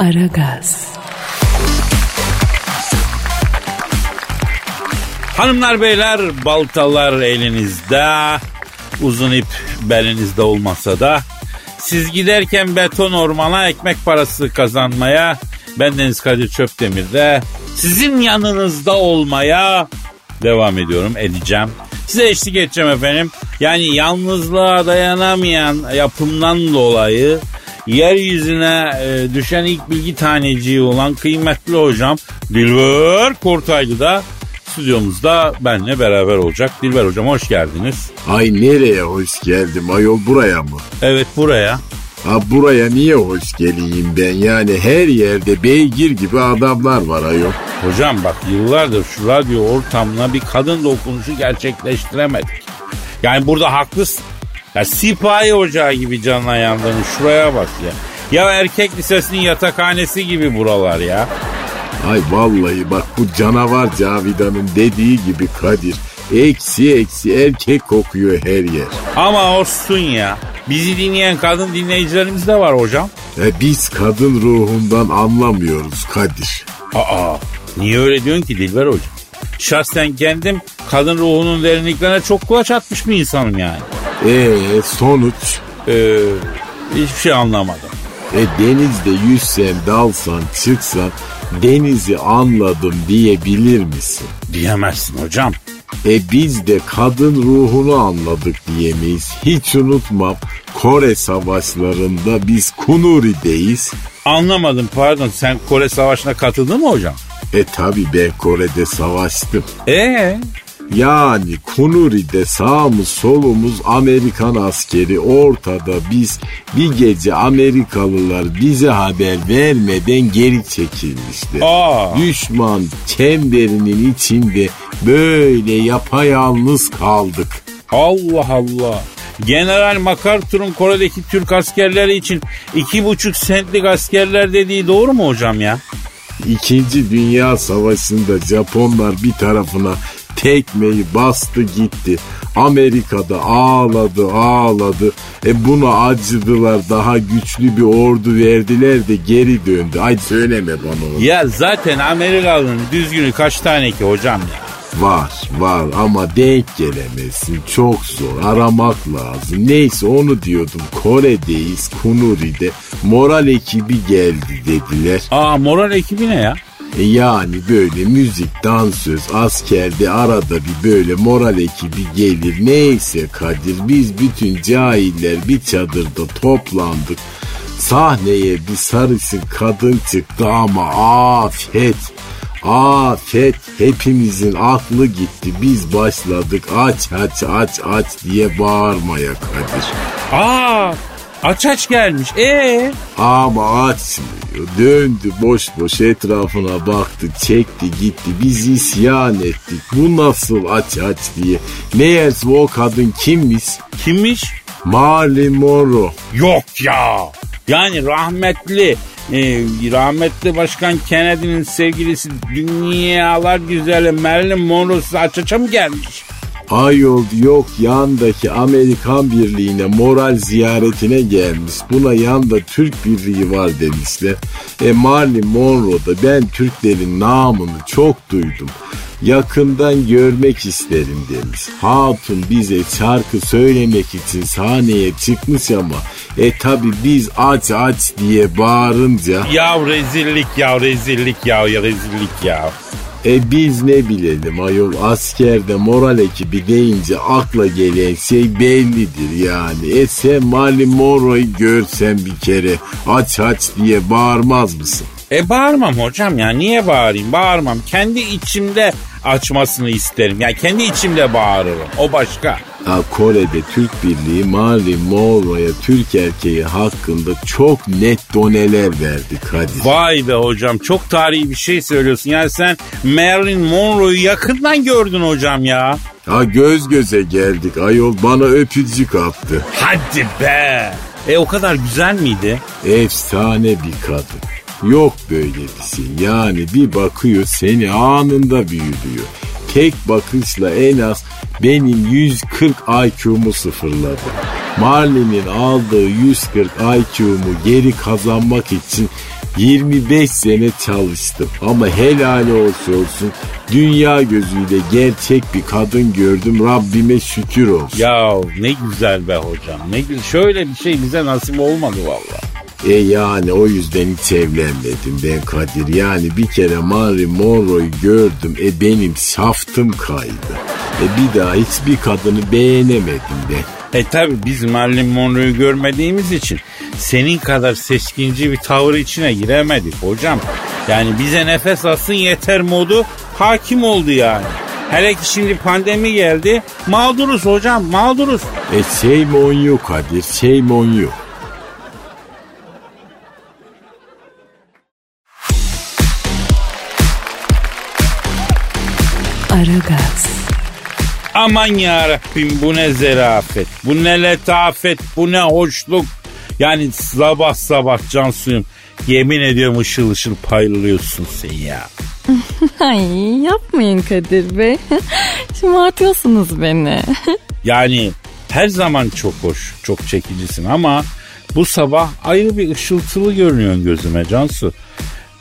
Aragaz. Hanımlar beyler baltalar elinizde. Uzun ip belinizde olmasa da siz giderken beton ormana ekmek parası kazanmaya ben Deniz Kadir Çöpdemir'de sizin yanınızda olmaya devam ediyorum edeceğim. Size eşlik edeceğim efendim. Yani yalnızlığa dayanamayan yapımdan dolayı yeryüzüne e, düşen ilk bilgi taneciği olan kıymetli hocam Dilber Kortaylı da stüdyomuzda benle beraber olacak. Dilber hocam hoş geldiniz. Ay nereye hoş geldim ayol buraya mı? Evet buraya. Ha buraya niye hoş geleyim ben yani her yerde beygir gibi adamlar var ayol. Hocam bak yıllardır şu radyo ortamına bir kadın dokunuşu gerçekleştiremedik. Yani burada haklısın. Ya sipahi ocağı gibi canına yandığını şuraya bak ya. Ya erkek lisesinin yatakhanesi gibi buralar ya. Ay vallahi bak bu canavar Cavidan'ın dediği gibi Kadir. Eksi eksi erkek kokuyor her yer. Ama olsun ya. Bizi dinleyen kadın dinleyicilerimiz de var hocam. E biz kadın ruhundan anlamıyoruz Kadir. Aa niye öyle diyorsun ki Dilber hocam? Şahsen kendim kadın ruhunun derinliklerine çok kulaç atmış bir insanım yani. Ee sonuç? Ee, hiçbir şey anlamadım. E denizde yüzsen dalsan çıksan denizi anladım diyebilir misin? Diyemezsin hocam. E biz de kadın ruhunu anladık diyemeyiz. Hiç unutmam Kore savaşlarında biz Kunuri'deyiz. Anlamadım pardon sen Kore Savaşı'na katıldın mı hocam? E tabi ben Kore'de savaştım. Ee? Yani Kunuri'de sağımız solumuz Amerikan askeri ortada biz bir gece Amerikalılar bize haber vermeden geri çekilmişler. Aa. Düşman çemberinin içinde böyle yapayalnız kaldık. Allah Allah. General MacArthur'un Kore'deki Türk askerleri için iki buçuk sentlik askerler dediği doğru mu hocam ya? İkinci Dünya Savaşı'nda Japonlar bir tarafına tekmeyi bastı gitti. Amerika'da ağladı ağladı. E buna acıdılar daha güçlü bir ordu verdiler de geri döndü. Ay söyleme bana onu. Ya zaten Amerikalı'nın düzgünü kaç tane ki hocam ya? Var var ama denk gelemezsin. Çok zor aramak lazım. Neyse onu diyordum. Kore'deyiz Kunuri'de. Moral ekibi geldi dediler. Aa moral ekibi ne ya? E yani böyle müzik, dansöz, askerde arada bir böyle moral ekibi gelir. Neyse Kadir biz bütün cahiller bir çadırda toplandık. Sahneye bir sarışın kadın çıktı ama afet. Afet hepimizin aklı gitti. Biz başladık aç aç aç aç diye bağırmaya Kadir. Aa aç aç gelmiş. Ee? Ama açmıyor. Döndü boş boş etrafına baktı, çekti gitti. Biz isyan ettik. Bu nasıl aç aç diye. Meğerse o kadın kimmiş? Kimmiş? Marilyn Monroe. Yok ya. Yani rahmetli e, rahmetli başkan Kennedy'nin sevgilisi dünyalar güzeli Marilyn Monroe aç aç'a mı gelmiş? Ayol yok yandaki Amerikan Birliği'ne moral ziyaretine gelmiş. Buna yanda Türk Birliği var demişler. E Marilyn Monroe'da ben Türklerin namını çok duydum. Yakından görmek isterim demiş. Hatun bize şarkı söylemek için sahneye çıkmış ama e tabi biz aç aç diye bağırınca Ya rezillik ya rezillik ya, ya rezillik ya. E biz ne bilelim ayol askerde moral ekibi deyince akla gelen şey bellidir yani. E sen Marilyn Monroe'yu görsen bir kere aç aç diye bağırmaz mısın? E bağırmam hocam ya niye bağırayım bağırmam. Kendi içimde açmasını isterim. Yani kendi içimde bağırırım o başka. Ha, Kore'de Türk Birliği Marilyn Monroe'ya Türk erkeği hakkında çok net doneler verdi Kadir. Vay be hocam çok tarihi bir şey söylüyorsun. Yani sen Marilyn Monroe'yu yakından gördün hocam ya. Ha göz göze geldik ayol bana öpücük attı. Hadi be. E o kadar güzel miydi? Efsane bir kadın. Yok böyle bir şey. Yani bir bakıyor seni anında büyülüyor. Tek bakışla en az benim 140 IQ'mu sıfırladı. Marlin'in aldığı 140 IQ'mu geri kazanmak için 25 sene çalıştım ama helali olsun olsun dünya gözüyle gerçek bir kadın gördüm Rabbime şükür olsun. Ya ne güzel be hocam ne güzel. Şöyle bir şey bize nasip olmadı vallahi. E yani o yüzden hiç evlenmedim ben Kadir. Yani bir kere Marilyn Monroe'yu gördüm. E benim şaftım kaydı. E bir daha hiçbir kadını beğenemedim ben. E tabi biz Marilyn Monroe'yu görmediğimiz için senin kadar seçkinci bir tavır içine giremedik hocam. Yani bize nefes alsın yeter modu hakim oldu yani. Hele ki şimdi pandemi geldi. Mağduruz hocam mağduruz. E shame on you Kadir, shame on you. Aman ya Rabbim bu ne zerafet, bu ne letafet, bu ne hoşluk. Yani sabah sabah can suyum. Yemin ediyorum ışıl ışıl paylıyorsun sen ya. Ay yapmayın Kadir Bey. Şımartıyorsunuz beni. Yani her zaman çok hoş, çok çekicisin ama bu sabah ayrı bir ışıltılı görünüyorsun gözüme Cansu.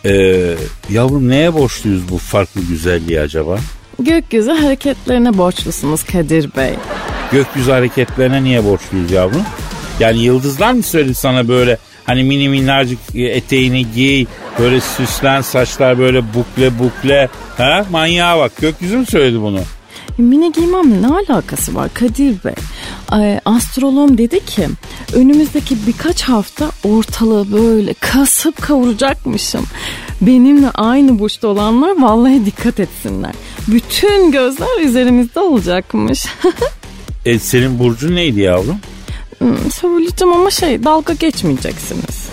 Ee, yavrum neye borçluyuz bu farklı güzelliği acaba? Gökyüzü hareketlerine borçlusunuz Kadir Bey. Gökyüzü hareketlerine niye borçluyuz yavrum? Yani yıldızlar mı söyledi sana böyle hani mini minnacık eteğini giy, böyle süslen saçlar böyle bukle bukle. Ha? Manyağa bak gökyüzü mü söyledi bunu? Mini giymem ne alakası var Kadir Bey? Ay, astrolog dedi ki önümüzdeki birkaç hafta ortalığı böyle kasıp kavuracakmışım. Benimle aynı burçta olanlar vallahi dikkat etsinler. Bütün gözler üzerimizde olacakmış. E, senin burcun neydi yavrum? Hmm, Söyleyeceğim ama şey dalga geçmeyeceksiniz.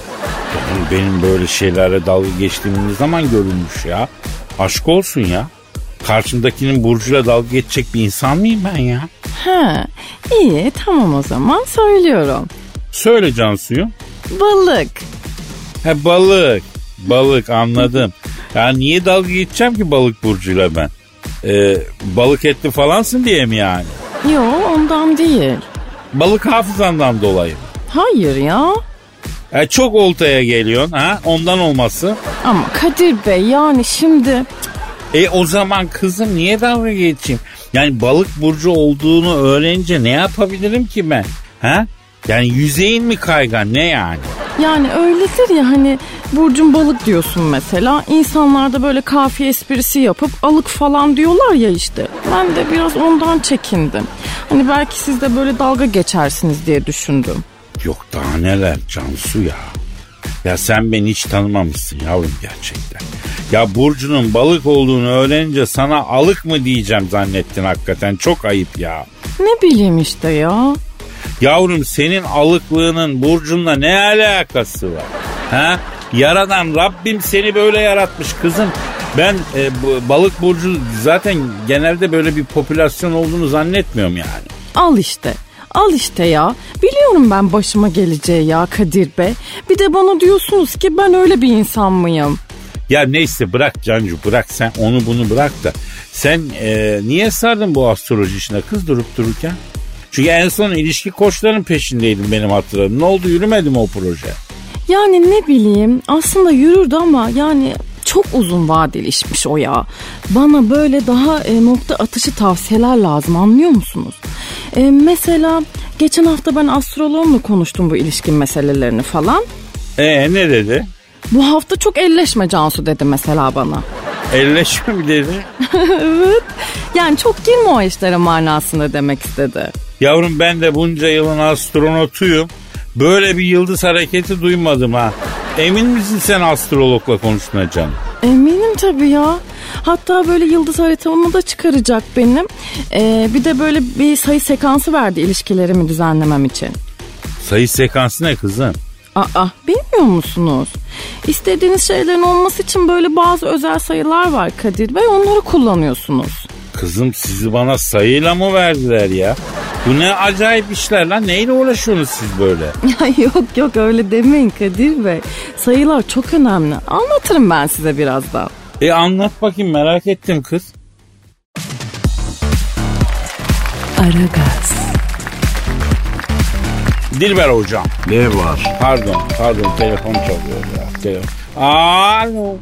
Yani benim böyle şeylerle dalga geçtiğim ne zaman görülmüş ya? Aşk olsun ya. Karşımdakinin burcuyla dalga geçecek bir insan mıyım ben ya? He iyi tamam o zaman söylüyorum. Söyle Cansu'yu. Balık. He balık. Balık anladım. Ya niye dalga geçeceğim ki balık burcuyla ben? Ee, balık etli falansın diye mi yani? Yo ondan değil. Balık hafızandan dolayı. Hayır ya. E, çok oltaya geliyorsun ha ondan olması. Ama Kadir Bey yani şimdi E o zaman kızım niye dalga geçeyim? Yani balık burcu olduğunu öğrenince ne yapabilirim ki ben? Ha? Yani yüzeyin mi kaygan ne yani? Yani öyledir ya hani Burcun balık diyorsun mesela. İnsanlar da böyle kafiye esprisi yapıp alık falan diyorlar ya işte. Ben de biraz ondan çekindim. Hani belki siz de böyle dalga geçersiniz diye düşündüm. Yok daha neler Cansu ya. Ya sen beni hiç tanımamışsın yavrum gerçekten. Ya Burcu'nun balık olduğunu öğrenince sana alık mı diyeceğim zannettin hakikaten. Çok ayıp ya. Ne bileyim işte ya. Yavrum senin alıklığının Burcu'nla ne alakası var? Ha? Yaradan Rabbim seni böyle yaratmış kızım. Ben e, bu, balık burcu zaten genelde böyle bir popülasyon olduğunu zannetmiyorum yani. Al işte. Al işte ya. Biliyorum ben başıma geleceği ya Kadir Bey. Bir de bana diyorsunuz ki ben öyle bir insan mıyım? Ya neyse bırak Cancu bırak sen onu bunu bırak da. Sen e, niye sardın bu astroloji işine kız durup dururken? Çünkü en son ilişki koçların peşindeydin benim hatırladığım. Ne oldu yürümedi mi o proje? Yani ne bileyim aslında yürürdü ama yani çok uzun vadeli işmiş o ya. Bana böyle daha e, nokta atışı tavsiyeler lazım anlıyor musunuz? E, mesela geçen hafta ben astrologla konuştum bu ilişkin meselelerini falan. E ne dedi? Bu hafta çok elleşme Cansu dedi mesela bana. Elleşme mi dedi? evet. Yani çok girme o işlere manasında demek istedi. Yavrum ben de bunca yılın astronotuyum. Böyle bir yıldız hareketi duymadım ha. Emin misin sen astrologla konuştuğuna canım? Eminim tabii ya. Hatta böyle yıldız haritamı da çıkaracak benim. Ee, bir de böyle bir sayı sekansı verdi ilişkilerimi düzenlemem için. Sayı sekansı ne kızım? Aa, bilmiyor musunuz? İstediğiniz şeylerin olması için böyle bazı özel sayılar var Kadir Bey. Onları kullanıyorsunuz. Kızım sizi bana sayıyla mı verdiler ya? Bu ne acayip işler lan. Neyle uğraşıyorsunuz siz böyle? Yok yok öyle demeyin Kadir Bey. Sayılar çok önemli. Anlatırım ben size birazdan. E anlat bakayım merak ettim kız. Aragaz, Dilber hocam. Ne var? Pardon pardon telefon çalıyor ya. Telefon. Alo.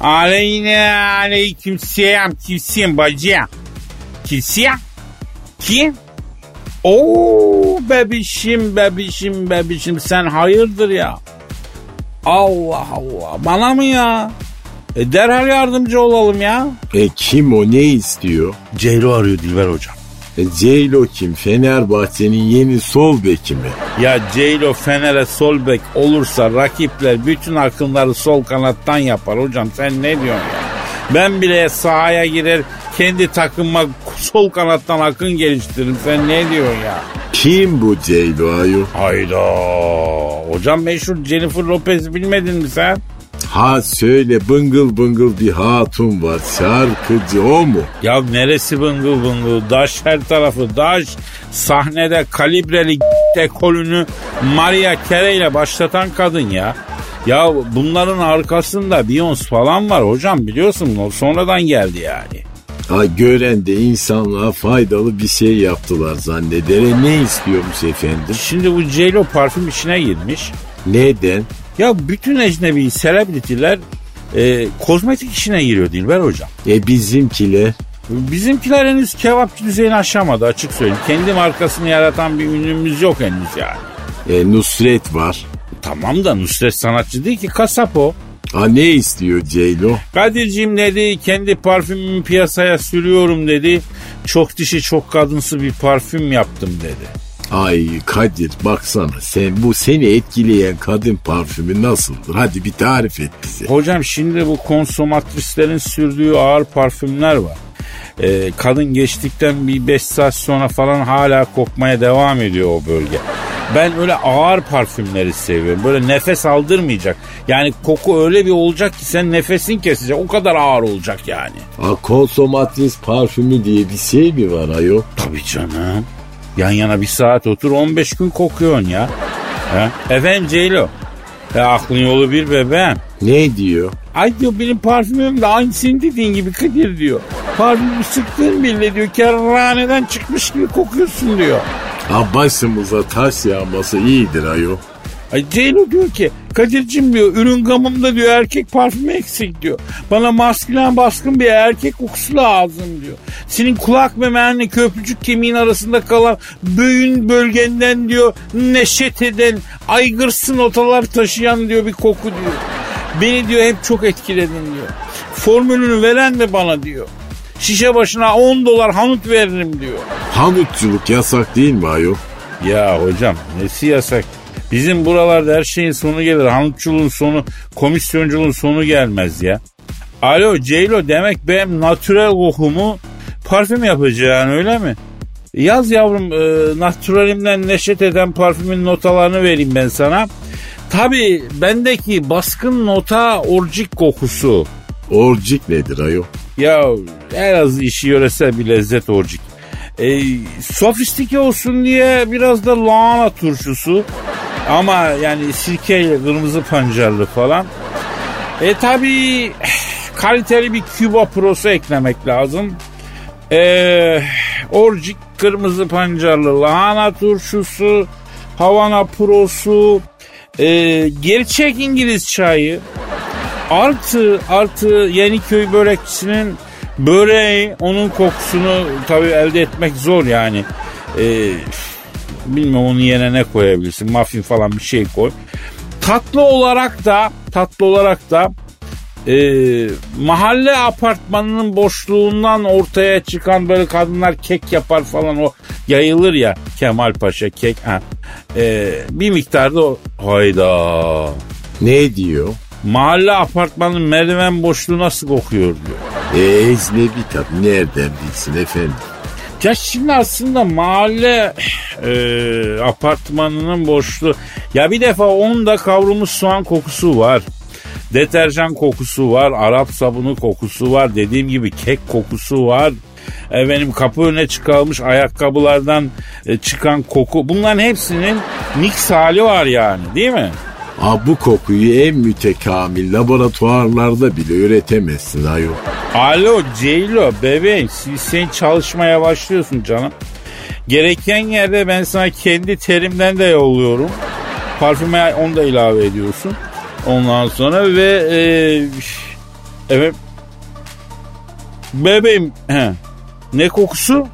Aleyne aleyküm selam. Kimsin bacı? Kimsin? Kim? Oo bebişim bebişim bebişim sen hayırdır ya? Allah Allah bana mı ya? E derhal yardımcı olalım ya. E kim o ne istiyor? Ceylo arıyor Dilber hocam. E Ceylo kim? Fenerbahçe'nin yeni sol beki mi? Ya Ceylo Fener'e sol bek olursa rakipler bütün akınları sol kanattan yapar hocam sen ne diyorsun ya? Ben bile sahaya girer kendi takıma sol kanattan akın geliştiririm sen ne diyorsun ya? Kim bu Ceylo ayo? Hayda. Hocam meşhur Jennifer Lopez bilmedin mi sen? Ha söyle bıngıl bıngıl bir hatun var şarkıcı o mu? Ya neresi bıngıl bıngıl? Daş her tarafı daş. Sahnede kalibreli dekolünü Maria Carey ile başlatan kadın ya. Ya bunların arkasında Beyoncé falan var hocam biliyorsun o sonradan geldi yani. Ha gören de insanlığa faydalı bir şey yaptılar zanneder. E ne istiyormuş efendim? Şimdi bu J-Lo parfüm işine girmiş. Neden? Ya bütün ecnebi selebritiler e, kozmetik işine giriyor Dilber hocam. E bizimkiler? Bizimkiler henüz kebapçı düzeyini aşamadı açık söyleyeyim. Kendi markasını yaratan bir ünlümüz yok henüz yani. E Nusret var. Tamam da Nusret sanatçı değil ki kasap o. Ha ne istiyor Ceylo? Kadir'cim dedi kendi parfümümü piyasaya sürüyorum dedi. Çok dişi çok kadınsı bir parfüm yaptım dedi. Ay Kadir baksana sen bu seni etkileyen kadın parfümü nasıldır? Hadi bir tarif et bize. Hocam şimdi bu konsomatrislerin sürdüğü ağır parfümler var. Ee, kadın geçtikten bir 5 saat sonra falan hala kokmaya devam ediyor o bölge. Ben öyle ağır parfümleri seviyorum. Böyle nefes aldırmayacak. Yani koku öyle bir olacak ki sen nefesin kesecek. O kadar ağır olacak yani. Ha konsomatris parfümü diye bir şey mi var ayol? Tabii canım. Yan yana bir saat otur 15 gün kokuyorsun ya. Ha? Efendim Ceylo. E, aklın yolu bir bebeğim. Ne diyor? Ay diyor benim parfümüm de aynı senin dediğin gibi Kadir diyor. Parfümü sıktığın bile diyor kerraneden çıkmış gibi kokuyorsun diyor. Ha başımıza taş yağması iyidir ayol. Ay Ceylo diyor ki Kadir'cim diyor ürün gamımda diyor erkek parfümü eksik diyor. Bana maskülen baskın bir erkek kokusu lazım diyor. Senin kulak memenle köprücük kemiğin arasında kalan böğün bölgenden diyor neşet eden aygırsı notalar taşıyan diyor bir koku diyor. Beni diyor hep çok etkiledin diyor. Formülünü veren de bana diyor. Şişe başına 10 dolar hanut veririm diyor. Hanutçuluk yasak değil mi ayol? Ya hocam nesi yasak? Bizim buralarda her şeyin sonu gelir. Hanutçuluğun sonu, komisyonculuğun sonu gelmez ya. Alo Ceylo demek benim natürel kokumu parfüm yapacağın öyle mi? Yaz yavrum e, naturalimden neşet eden parfümün notalarını vereyim ben sana. Tabi bendeki baskın nota orcik kokusu. Orcik nedir ayol? Ya en az işi yöresel bir lezzet orcik. E, sofistike olsun diye biraz da lahana turşusu. Ama yani sirkeyle kırmızı pancarlı falan. E tabi kaliteli bir Cuba Pro'su eklemek lazım. E, orcik kırmızı pancarlı lahana turşusu, Havana Pro'su, e, gerçek İngiliz çayı, artı artı Yeniköy börekçisinin böreği, onun kokusunu tabi elde etmek zor yani. E, bilmem onun yerine ne koyabilirsin. Muffin falan bir şey koy. Tatlı olarak da tatlı olarak da e, mahalle apartmanının boşluğundan ortaya çıkan böyle kadınlar kek yapar falan o yayılır ya Kemal Paşa kek. Ha. E, bir miktarda o hayda. Ne diyor? Mahalle apartmanın merdiven boşluğu nasıl kokuyor diyor. E ecnebi tabi nereden bilsin efendim? Ya şimdi aslında mahalle e, apartmanının boşluğu. Ya bir defa onda kavrulmuş soğan kokusu var. Deterjan kokusu var. Arap sabunu kokusu var. Dediğim gibi kek kokusu var. Efendim kapı önüne çıkarılmış ayakkabılardan e, çıkan koku. Bunların hepsinin mix hali var yani değil mi? Ha bu kokuyu en mütekamil laboratuvarlarda bile üretemezsin ayol. Alo Ceylo bebeğim sen çalışmaya başlıyorsun canım. Gereken yerde ben sana kendi terimden de yolluyorum. Parfüme onu da ilave ediyorsun. Ondan sonra ve e, evet bebeğim he, ne kokusu?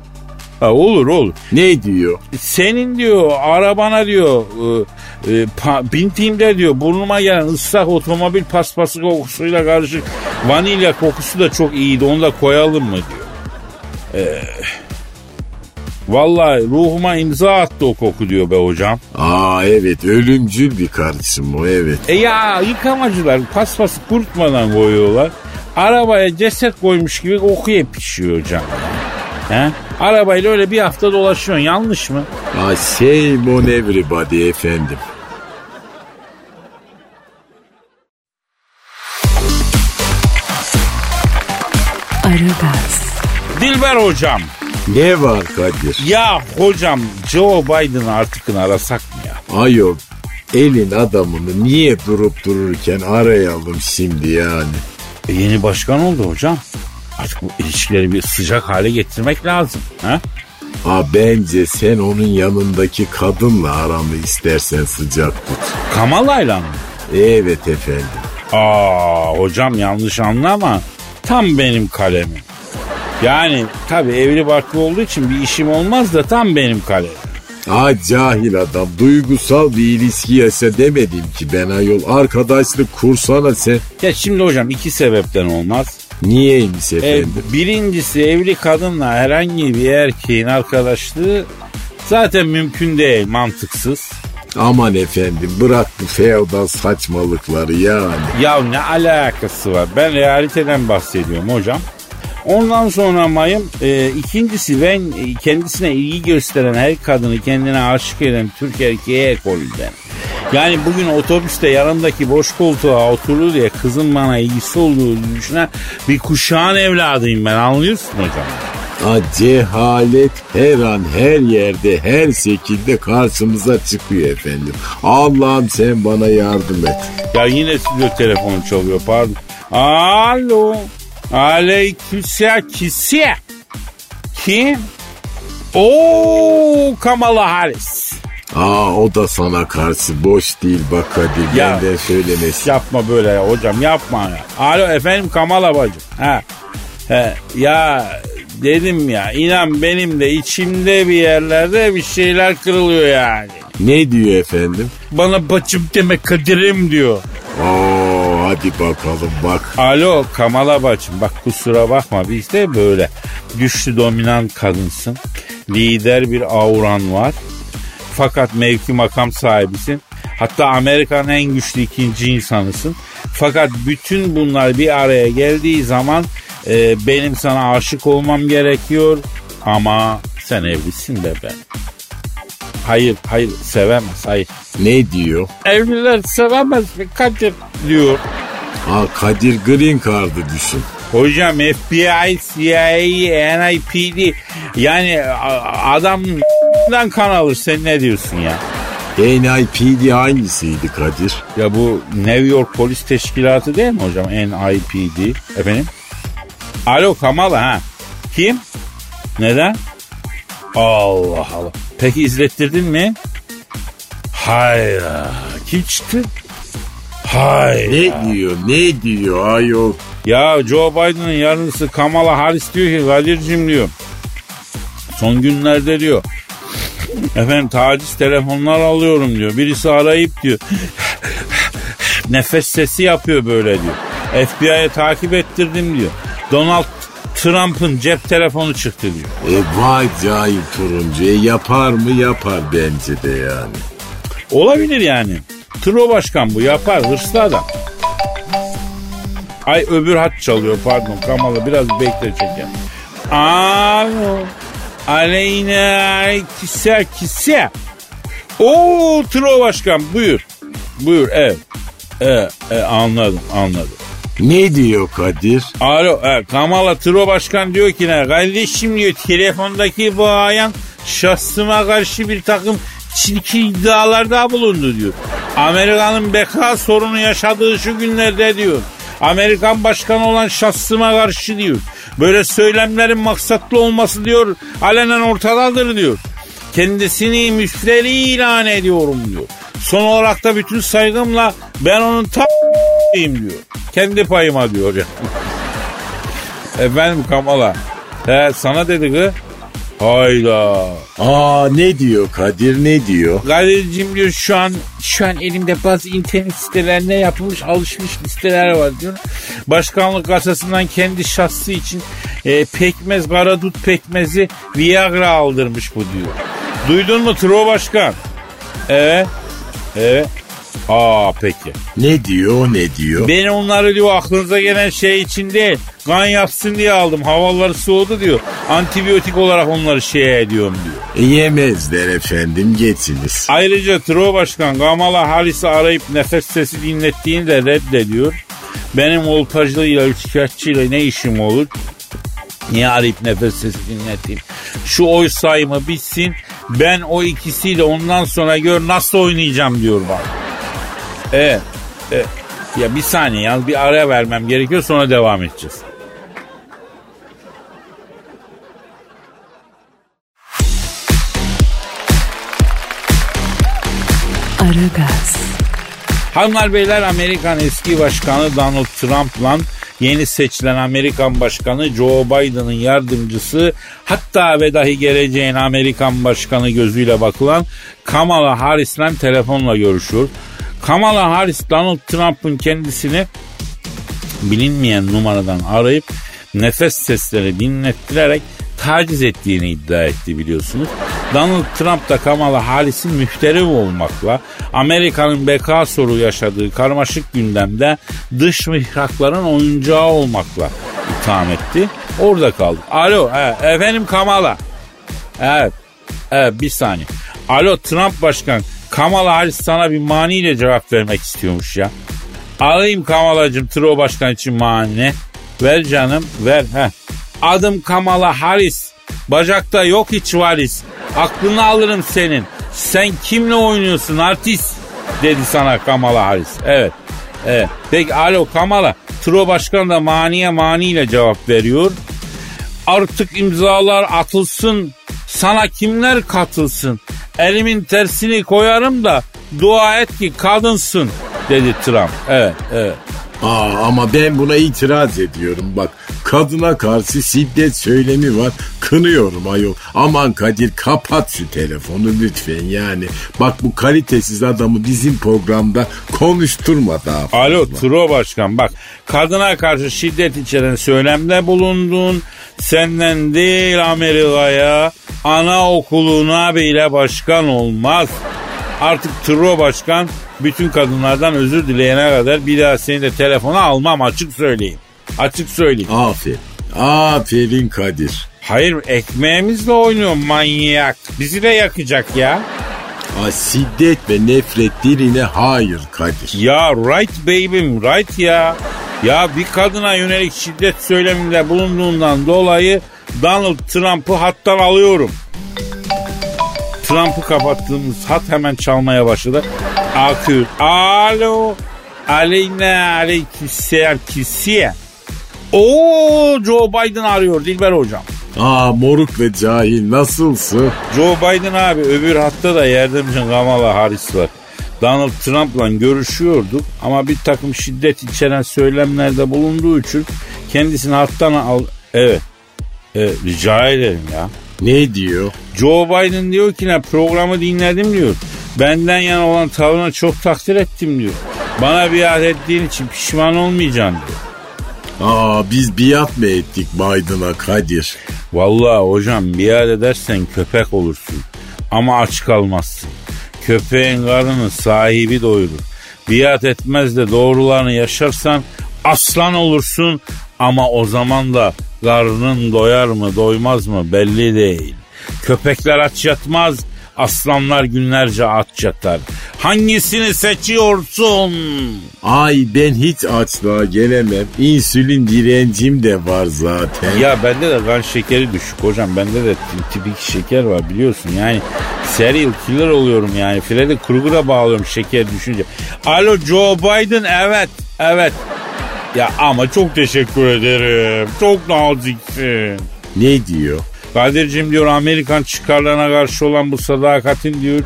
Ha, olur olur. Ne diyor? Senin diyor arabana diyor e, e, pa, bintiğimde diyor burnuma gelen ıslak otomobil paspası kokusuyla karışık vanilya kokusu da çok iyiydi onu da koyalım mı diyor. E, vallahi ruhuma imza attı o koku diyor be hocam. Aa evet ölümcül bir kardeşim o evet. E ya yıkamacılar paspası kurutmadan koyuyorlar. Arabaya ceset koymuş gibi kokuya pişiyor hocam. He? Arabayla öyle bir hafta dolaşıyorsun yanlış mı? Aa, shame on everybody efendim. Dilber hocam. Ne var Kadir? Ya hocam Joe Biden'ı artık arasak mı ya? Ayol elin adamını niye durup dururken arayalım şimdi yani? E, yeni başkan oldu hocam. Artık bu ilişkileri bir sıcak hale getirmek lazım. Ha? Aa, bence sen onun yanındaki kadınla aramı istersen sıcak tut. Kamala'yla mı? Evet efendim. Aa hocam yanlış anlama. Tam benim kalemim. Yani tabii evli barklı olduğu için bir işim olmaz da tam benim kalemim. Aa cahil adam duygusal bir ilişki yaşa demedim ki ben ayol. Arkadaşlık kursana sen. Ya şimdi hocam iki sebepten olmaz. Niyeymiş E, efendim? birincisi evli kadınla herhangi bir erkeğin arkadaşlığı zaten mümkün değil, mantıksız. Aman efendim bırak bu feodal saçmalıkları yani. Ya ne alakası var? Ben realiteden bahsediyorum hocam. Ondan sonra mayım e, ikincisi ben e, kendisine ilgi gösteren her kadını kendine aşık eden Türk erkeğe ekolünden. Yani bugün otobüste yanımdaki boş koltuğa oturdu diye kızın bana ilgisi olduğu düşünen bir kuşağın evladıyım ben anlıyorsun hocam. Aa, cehalet her an her yerde her şekilde karşımıza çıkıyor efendim. Allah'ım sen bana yardım et. Ya yine stüdyo telefonu çalıyor pardon. Alo. Aleykümselam kisi. Kim? Oo Kamala Harris. Aa o da sana karşı boş değil bak Kadir Ya. benden söylemesi. Yapma böyle ya hocam yapma ya. Alo efendim Kamala bacım. Ha. He, ya dedim ya inan benim de içimde bir yerlerde bir şeyler kırılıyor yani. Ne diyor efendim? Bana bacım deme Kadir'im diyor. Oo hadi bakalım bak. Alo Kamala bacım bak kusura bakma bizde böyle güçlü dominant kadınsın. Lider bir auran var. Fakat mevki makam sahibisin. Hatta Amerika'nın en güçlü ikinci insanısın. Fakat bütün bunlar bir araya geldiği zaman e, benim sana aşık olmam gerekiyor. Ama sen evlisin be ben. Hayır, hayır sevemez, hayır. Ne diyor? Evliler sevemez mi Kadir diyor. Aa Kadir Green Card'ı düşün. Hocam FBI, CIA, NIPD yani adamdan kan alır sen ne diyorsun ya? NIPD hangisiydi Kadir? Ya bu New York Polis Teşkilatı değil mi hocam? NIPD. Efendim? Alo Kamala ha. Kim? Neden? Allah Allah. Peki izlettirdin mi? Hayır. Çıktı? Hayır. Ne diyor ne diyor ayol? Ya Joe Biden'ın yarısı Kamala Harris diyor ki Kadir'cim diyor. Son günlerde diyor. Efendim taciz telefonlar alıyorum diyor. Birisi arayıp diyor. Nefes sesi yapıyor böyle diyor. FBI'ye takip ettirdim diyor. Donald Trump'ın cep telefonu çıktı diyor. E vay cahil turuncu. E, yapar mı yapar bence de yani. Olabilir yani. Tro başkan bu yapar hırslı adam. Ay öbür hat çalıyor pardon Kamala biraz bekle çeker. Alo. Aleyna kise kise. Oo Tro başkan buyur. Buyur evet. Evet, evet anladım anladım. Ne diyor Kadir? Alo e, Kamala Tro Başkan diyor ki ne kardeşim diyor telefondaki bu ayan şahsıma karşı bir takım çirkin iddialarda bulundu diyor. Amerika'nın beka sorunu yaşadığı şu günlerde diyor. Amerikan başkanı olan şahsıma karşı diyor. Böyle söylemlerin maksatlı olması diyor alenen ortadadır diyor. Kendisini müfteri ilan ediyorum diyor. Son olarak da bütün saygımla ben onun ta diyor. Kendi payıma diyor ya. Efendim Kamala. He sana dedi ki. Hayda. Aa ne diyor Kadir ne diyor? Kadir'cim diyor şu an şu an elimde bazı internet sitelerine yapılmış alışmış listeler var diyor. Başkanlık kasasından kendi şahsı için e, pekmez, karadut pekmezi Viagra aldırmış bu diyor. Duydun mu Tro Başkan? Evet. Evet. Aa peki. Ne diyor ne diyor? Ben onları diyor aklınıza gelen şey için değil. Kan yapsın diye aldım. Havaları soğudu diyor. Antibiyotik olarak onları şeye ediyorum diyor. E, yemezler efendim geçiniz. Ayrıca Tro Başkan Kamala Harris'i arayıp nefes sesi dinlettiğini de reddediyor. Benim oltacılığıyla, üçkağıtçıyla ne işim olur? Niye arayıp nefes sesi dinleteyim? Şu oy sayımı bitsin. Ben o ikisiyle ondan sonra gör nasıl oynayacağım diyor bana. Evet. evet. Ya bir saniye yalnız bir araya vermem gerekiyor sonra devam edeceğiz. Aragaz, Hanımlar beyler Amerikan eski başkanı Donald Trump'la yeni seçilen Amerikan başkanı Joe Biden'ın yardımcısı hatta ve dahi geleceğin Amerikan başkanı gözüyle bakılan Kamala Harris'le telefonla görüşüyor. Kamala Harris Donald Trump'ın kendisini bilinmeyen numaradan arayıp nefes sesleri dinlettirerek taciz ettiğini iddia etti biliyorsunuz. Donald Trump da Kamala Harris'in mühterem olmakla Amerika'nın beka soru yaşadığı karmaşık gündemde dış mihrakların oyuncağı olmakla itham etti. Orada kaldık. Alo he, efendim Kamala. Evet. Evet bir saniye. Alo Trump başkan Kamala Harris sana bir maniyle cevap vermek istiyormuş ya. Alayım Kamala'cığım Tro başkan için mani. Ver canım ver. Heh. Adım Kamala Harris. Bacakta yok hiç varis. Aklını alırım senin. Sen kimle oynuyorsun artist? Dedi sana Kamala Harris. Evet. Evet. Peki alo Kamala. Tro başkan da maniye maniyle cevap veriyor. Artık imzalar atılsın. Sana kimler katılsın? Elimin tersini koyarım da dua et ki kadınsın dedi Trump. Evet, evet. Aa, ama ben buna itiraz ediyorum bak. Kadına karşı şiddet söylemi var. Kınıyorum ayol. Aman Kadir kapat şu telefonu lütfen yani. Bak bu kalitesiz adamı bizim programda konuşturma daha fazla. Alo Tro Başkan bak kadına karşı şiddet içeren söylemde bulundun. Senden değil Amerika'ya anaokuluna bile başkan olmaz. Artık Tro Başkan bütün kadınlardan özür dileyene kadar bir daha seni de telefona almam açık söyleyeyim. Açık söyleyeyim. Aferin. Aferin Kadir. Hayır ekmeğimizle oynuyor manyak. Bizi de yakacak ya. Aa, şiddet ve nefret diline hayır Kadir. Ya right baby'm right ya. Ya bir kadına yönelik şiddet söyleminde bulunduğundan dolayı Donald Trump'ı hattan alıyorum. Trump'ı kapattığımız hat hemen çalmaya başladı. Akıyor. Alo. Aleyna aleykümselam kisiye. Oo Joe Biden arıyor Dilber hocam. Aa moruk ve cahil nasılsın? Joe Biden abi öbür hatta da yardımcı Kamala Harris var. Donald Trump'la görüşüyorduk ama bir takım şiddet içeren söylemlerde bulunduğu için kendisini hattan al... Evet. Evet rica ederim ya. Ne diyor? Joe Biden diyor ki ne programı dinledim diyor. Benden yana olan tavrına çok takdir ettim diyor. Bana biat ettiğin için pişman olmayacaksın diyor. Aa biz biat mı ettik Biden'a Kadir? Vallahi hocam biat edersen köpek olursun. Ama aç kalmazsın. Köpeğin karnını sahibi doyurur. Biat etmez de doğrularını yaşarsan aslan olursun. Ama o zaman da karnın doyar mı doymaz mı belli değil. Köpekler aç yatmaz. Aslanlar günlerce aç yatar. Hangisini seçiyorsun? Ay ben hiç açlığa gelemem. İnsülin direncim de var zaten. Ya bende de kan şekeri düşük hocam. Bende de tipik şeker var biliyorsun. Yani serial killer oluyorum yani. Freddy Krueger'a bağlıyorum şeker düşünce. Alo Joe Biden evet evet. Ya ama çok teşekkür ederim. Çok naziksin. Ne diyor? Kadir'cim diyor Amerikan çıkarlarına karşı olan bu sadakatin diyor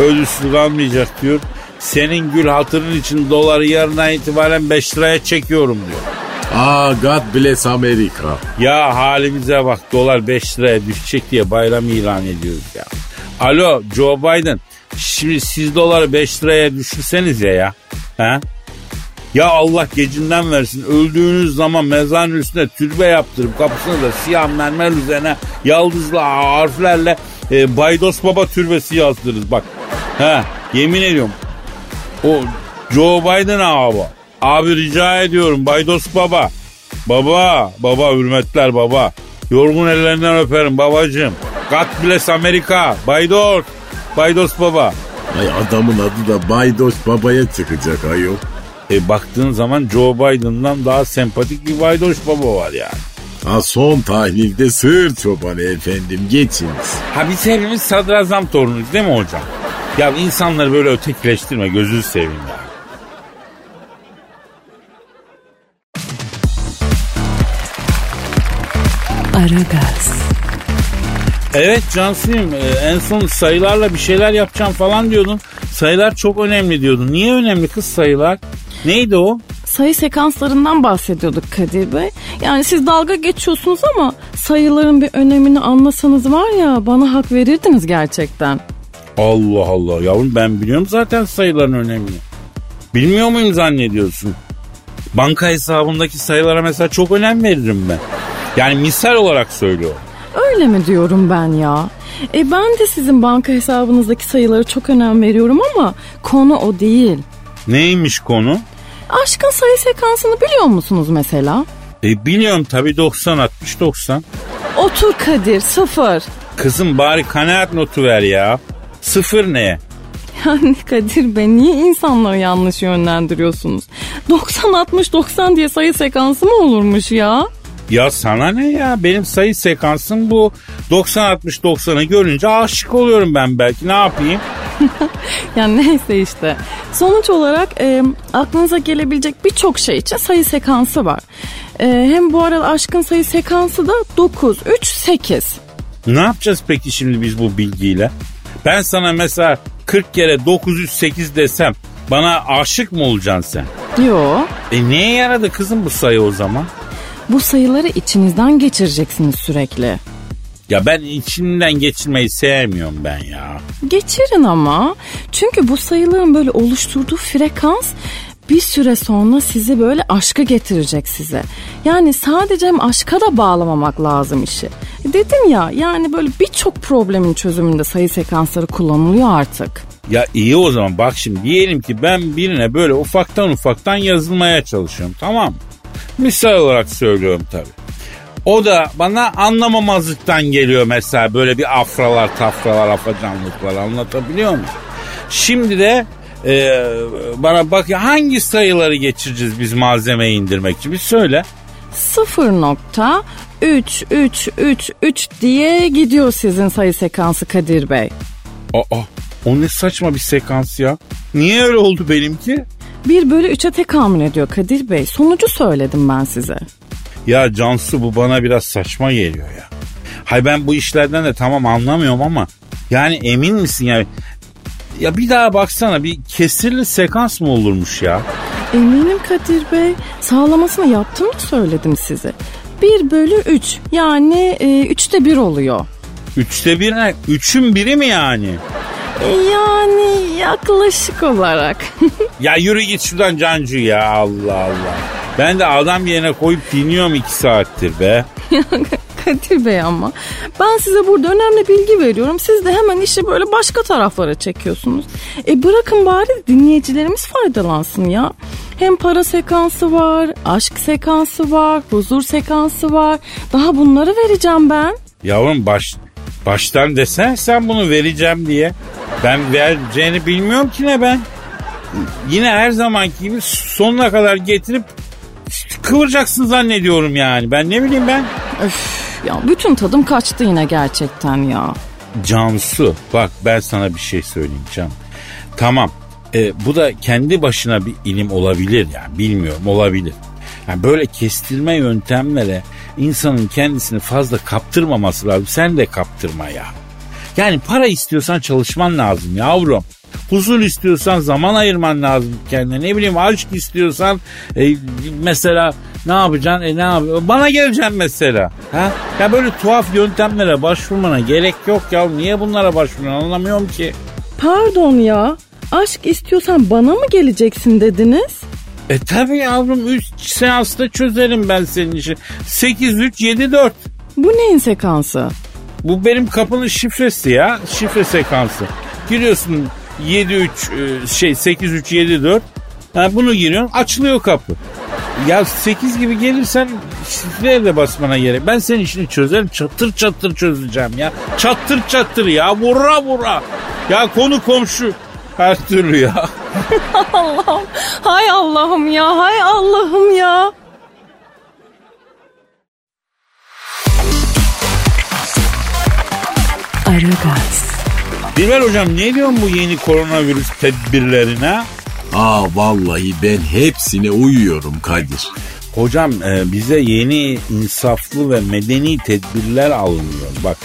Ölüsü kalmayacak diyor. Senin gül hatırın için doları yarından itibaren 5 liraya çekiyorum diyor. Aa God bless Amerika. Ya halimize bak dolar 5 liraya düşecek diye bayram ilan ediyoruz ya. Alo Joe Biden şimdi siz doları 5 liraya düşürseniz ya ya. He? Ya Allah gecinden versin öldüğünüz zaman mezarın üstüne türbe yaptırıp kapısına da siyah mermer üzerine yaldızlı harflerle e, Baydos Baba türbesi yazdırırız bak. He, yemin ediyorum o Joe Biden abi. Abi rica ediyorum Baydos Baba. Baba, baba hürmetler baba. Yorgun ellerinden öperim babacığım. God bless Amerika. Baydos. Baydos Baba. Ay adamın adı da Baydos Baba'ya çıkacak ayol. E baktığın zaman Joe Biden'dan daha sempatik bir Baydos Baba var yani. Ha son tahlilde sığır çobanı efendim geçiniz. Ha biz hepimiz sadrazam torunuyuz değil mi hocam? Ya insanları böyle ötekileştirme gözünü seveyim ya. Aragaz, Evet Cansu'yum e, en son sayılarla bir şeyler yapacağım falan diyordun. Sayılar çok önemli diyordun. Niye önemli kız sayılar? Neydi o? sayı sekanslarından bahsediyorduk Kadir Bey. Yani siz dalga geçiyorsunuz ama sayıların bir önemini anlasanız var ya bana hak verirdiniz gerçekten. Allah Allah yavrum ben biliyorum zaten sayıların önemini. Bilmiyor muyum zannediyorsun? Banka hesabındaki sayılara mesela çok önem veririm ben. Yani misal olarak söylüyorum. Öyle mi diyorum ben ya? E ben de sizin banka hesabınızdaki sayıları çok önem veriyorum ama konu o değil. Neymiş konu? Aşkın sayı sekansını biliyor musunuz mesela? E biliyorum tabii 90 60 90. Otur Kadir sıfır. Kızım bari kanaat notu ver ya. Sıfır ne? Yani Kadir Bey niye insanları yanlış yönlendiriyorsunuz? 90 60 90 diye sayı sekansı mı olurmuş ya? Ya sana ne ya? Benim sayı sekansım bu. 90 60 90'ı görünce aşık oluyorum ben belki. Ne yapayım? Yani neyse işte. Sonuç olarak e, aklınıza gelebilecek birçok şey için sayı sekansı var. E, hem bu arada aşkın sayı sekansı da 9, 3, 8. Ne yapacağız peki şimdi biz bu bilgiyle? Ben sana mesela 40 kere 908 desem bana aşık mı olacaksın sen? Yo. E neye yaradı kızım bu sayı o zaman? Bu sayıları içinizden geçireceksiniz sürekli. Ya ben içimden geçirmeyi sevmiyorum ben ya. Geçirin ama. Çünkü bu sayıların böyle oluşturduğu frekans bir süre sonra sizi böyle aşka getirecek size. Yani sadece hem aşka da bağlamamak lazım işi. Dedim ya yani böyle birçok problemin çözümünde sayı sekansları kullanılıyor artık. Ya iyi o zaman bak şimdi diyelim ki ben birine böyle ufaktan ufaktan yazılmaya çalışıyorum tamam mı? Misal olarak söylüyorum tabii. O da bana anlamamazlıktan geliyor mesela böyle bir afralar tafralar afacanlıklar anlatabiliyor muyum? Şimdi de e, bana bak ya hangi sayıları geçireceğiz biz malzemeyi indirmek için bir söyle. 0.3333 diye gidiyor sizin sayı sekansı Kadir Bey. Aa o ne saçma bir sekans ya. Niye öyle oldu benimki? 1 bölü 3'e tekamül ediyor Kadir Bey. Sonucu söyledim ben size. Ya Cansu bu bana biraz saçma geliyor ya. Hay ben bu işlerden de tamam anlamıyorum ama yani emin misin ya? Ya bir daha baksana bir kesirli sekans mı olurmuş ya? Eminim Kadir Bey. Sağlamasını yaptığımı söyledim size. 1 bölü 3 yani e, 3'te 1 oluyor. Üçte bir ne? Üçün biri mi yani? Yani yaklaşık olarak. Ya yürü git şuradan Cancu ya Allah Allah. Ben de adam yerine koyup dinliyorum iki saattir be. Kadir Bey ama ben size burada önemli bilgi veriyorum. Siz de hemen işi böyle başka taraflara çekiyorsunuz. E bırakın bari dinleyicilerimiz faydalansın ya. Hem para sekansı var, aşk sekansı var, huzur sekansı var. Daha bunları vereceğim ben. Yavrum baş, baştan desen sen bunu vereceğim diye. Ben vereceğini bilmiyorum ki ne ben. Yine her zamanki gibi sonuna kadar getirip kıvıracaksın zannediyorum yani. Ben ne bileyim ben. Öf ya bütün tadım kaçtı yine gerçekten ya. Cansu bak ben sana bir şey söyleyeyim Can. Tamam e, bu da kendi başına bir ilim olabilir yani bilmiyorum olabilir. Yani böyle kestirme yöntemlere insanın kendisini fazla kaptırmaması lazım. Sen de kaptırma ya. Yani para istiyorsan çalışman lazım yavrum. Huzur istiyorsan zaman ayırman lazım kendine. Ne bileyim aşk istiyorsan e, mesela ne yapacaksın? E ne yap Bana geleceksin mesela. Ha? Ya böyle tuhaf yöntemlere başvurmana gerek yok ya. Niye bunlara başvuruyorsun anlamıyorum ki. Pardon ya. Aşk istiyorsan bana mı geleceksin dediniz? E tabi yavrum 3 seansta çözerim ben senin işi. 8-3-7-4. Bu neyin sekansı? Bu benim kapının şifresi ya. Şifre sekansı. Giriyorsun 7-3 e, şey 8-3-7-4. Ha, bunu giriyorsun açılıyor kapı. Ya 8 gibi gelirsen şifreye de basmana gerek. Ben senin işini çözerim. Çatır çatır çözeceğim ya. Çatır çatır ya. Vura vura. Ya konu komşu. Her türlü ya. Allah'ım. Hay Allah'ım ya. Hay Allah'ım ya. Aragaz, Dilber hocam ne diyorsun bu yeni koronavirüs tedbirlerine? Aa vallahi ben hepsine uyuyorum Kadir. Hocam e, bize yeni insaflı ve medeni tedbirler alınıyor. Bak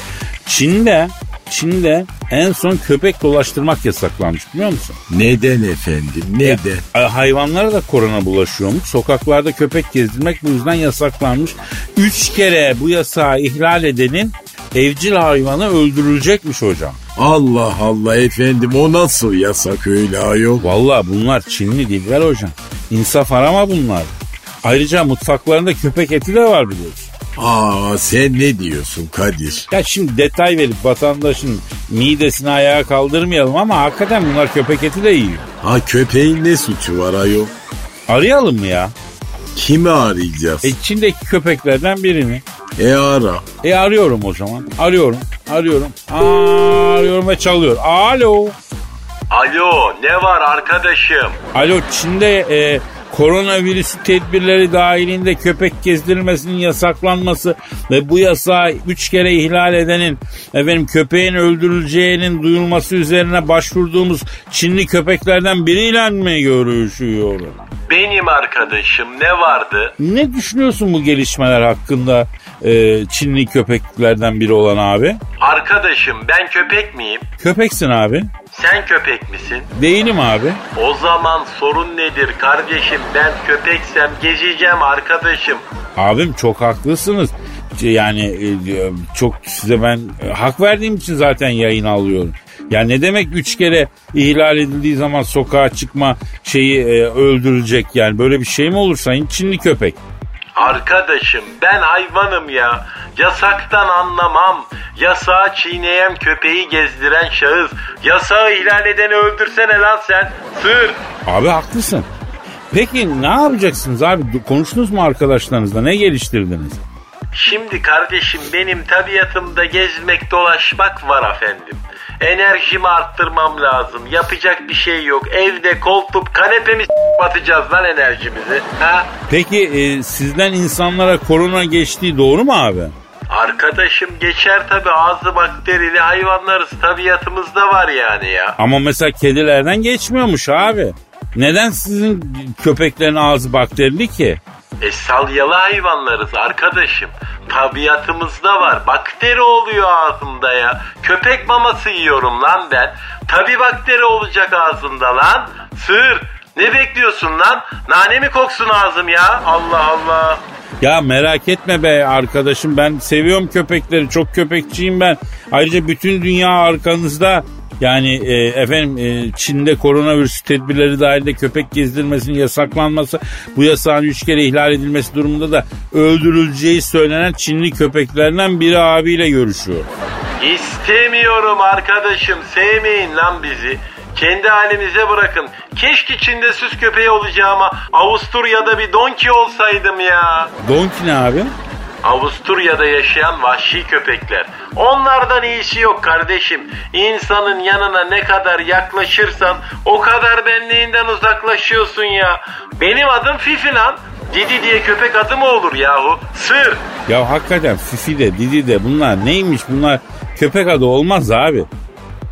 Çin'de Çin'de en son köpek dolaştırmak yasaklanmış biliyor musun? Neden efendim neden? E, Hayvanlara da korona bulaşıyormuş. Sokaklarda köpek gezdirmek bu yüzden yasaklanmış. Üç kere bu yasağı ihlal edenin evcil hayvanı öldürülecekmiş hocam. Allah Allah efendim o nasıl yasak öyle ayol? Valla bunlar Çinli Dilber hocam. İnsaf arama bunlar. Ayrıca mutfaklarında köpek eti de var biliyorsun. Aa sen ne diyorsun Kadir? Ya şimdi detay verip vatandaşın midesini ayağa kaldırmayalım ama hakikaten bunlar köpek eti de yiyor. Ha köpeğin ne suçu var ayol? Arayalım mı ya? Kimi arayacağız? E Çin'deki köpeklerden birini. E ara. E arıyorum o zaman. Arıyorum. Arıyorum. Arıyorum ve çalıyor. Alo. Alo ne var arkadaşım? Alo Çin'de e, koronavirüs tedbirleri dahilinde köpek gezdirilmesinin yasaklanması ve bu yasağı üç kere ihlal edenin efendim köpeğin öldürüleceğinin duyulması üzerine başvurduğumuz Çinli köpeklerden biriyle mi görüşüyorum? Benim arkadaşım ne vardı? Ne düşünüyorsun bu gelişmeler hakkında e, Çinli köpeklerden biri olan abi? Arkadaşım ben köpek miyim? Köpeksin abi. Sen köpek misin? Değilim abi. O zaman sorun nedir kardeşim? Ben köpeksem gezeceğim arkadaşım. Abim çok haklısınız. Yani e, çok size ben e, hak verdiğim için zaten yayın alıyorum. Ya ne demek üç kere ihlal edildiği zaman sokağa çıkma şeyi e, öldürülecek yani böyle bir şey mi olur sayın Çinli köpek? Arkadaşım ben hayvanım ya. Yasaktan anlamam. Yasağı çiğneyen köpeği gezdiren şahıs. Yasağı ihlal edeni öldürsene lan sen. Sır. Abi haklısın. Peki ne yapacaksınız abi? Konuştunuz mu arkadaşlarınızla? Ne geliştirdiniz? Şimdi kardeşim benim tabiatımda gezmek dolaşmak var efendim. Enerjimi arttırmam lazım. Yapacak bir şey yok. Evde koltuğum kanepemi batacağız lan enerjimizi. Ha? Peki e, sizden insanlara korona geçtiği doğru mu abi? Arkadaşım geçer tabi ağzı bakterili hayvanlarız. Tabiatımızda var yani ya. Ama mesela kedilerden geçmiyormuş abi. Neden sizin köpeklerin ağzı bakterili ki? E salyalı hayvanlarız arkadaşım. Tabiatımızda var. Bakteri oluyor ağzımda ya. Köpek maması yiyorum lan ben. Tabi bakteri olacak ağzında lan. Sığır. Ne bekliyorsun lan? Nane mi koksun ağzım ya? Allah Allah. Ya merak etme be arkadaşım ben seviyorum köpekleri çok köpekçiyim ben. Ayrıca bütün dünya arkanızda yani e, efendim e, Çin'de koronavirüs tedbirleri dahilinde köpek gezdirmesinin yasaklanması bu yasağın üç kere ihlal edilmesi durumunda da öldürüleceği söylenen Çinli köpeklerinden biri abiyle görüşüyor. İstemiyorum arkadaşım. Sevmeyin lan bizi. Kendi halimize bırakın. Keşke Çin'de süs köpeği olacağıma Avusturya'da bir donki olsaydım ya. Donki ne abi? Avusturya'da yaşayan vahşi köpekler. Onlardan iyisi yok kardeşim. İnsanın yanına ne kadar yaklaşırsan o kadar benliğinden uzaklaşıyorsun ya. Benim adım Fifi lan. Didi diye köpek adı mı olur yahu? Sır. Ya hakikaten Fifi de Didi de bunlar neymiş bunlar köpek adı olmaz abi.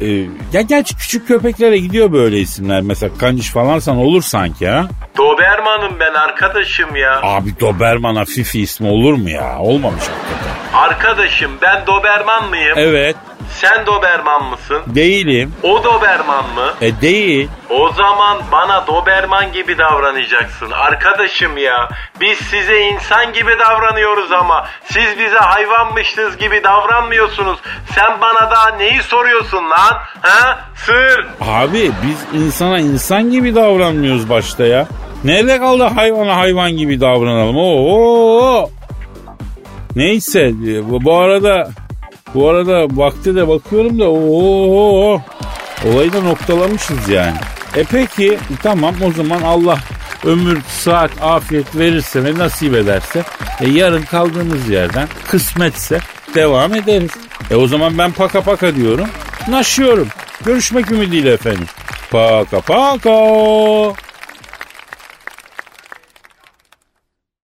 Ee, ya gerçi küçük köpeklere gidiyor böyle isimler. Mesela Kandiş falansan olur sanki ha. Doberman'ım ben arkadaşım ya. Abi Doberman'a Fifi ismi olur mu ya? Olmamış hakikaten. Arkadaşım ben Doberman mıyım? Evet. Sen Doberman mısın? Değilim. O Doberman mı? E değil. O zaman bana Doberman gibi davranacaksın arkadaşım ya. Biz size insan gibi davranıyoruz ama siz bize hayvanmışız gibi davranmıyorsunuz. Sen bana daha neyi soruyorsun lan? Ha? Sır. Abi biz insana insan gibi davranmıyoruz başta ya. Nerede kaldı hayvana hayvan gibi davranalım? Oo. Neyse bu arada bu arada vakti de bakıyorum da oo. Olayı da noktalamışız yani. E peki tamam o zaman Allah ömür, saat, afiyet verirse ve nasip ederse e yarın kaldığımız yerden kısmetse devam ederiz. E o zaman ben paka paka diyorum. Naşıyorum. Görüşmek ümidiyle efendim. Paka paka.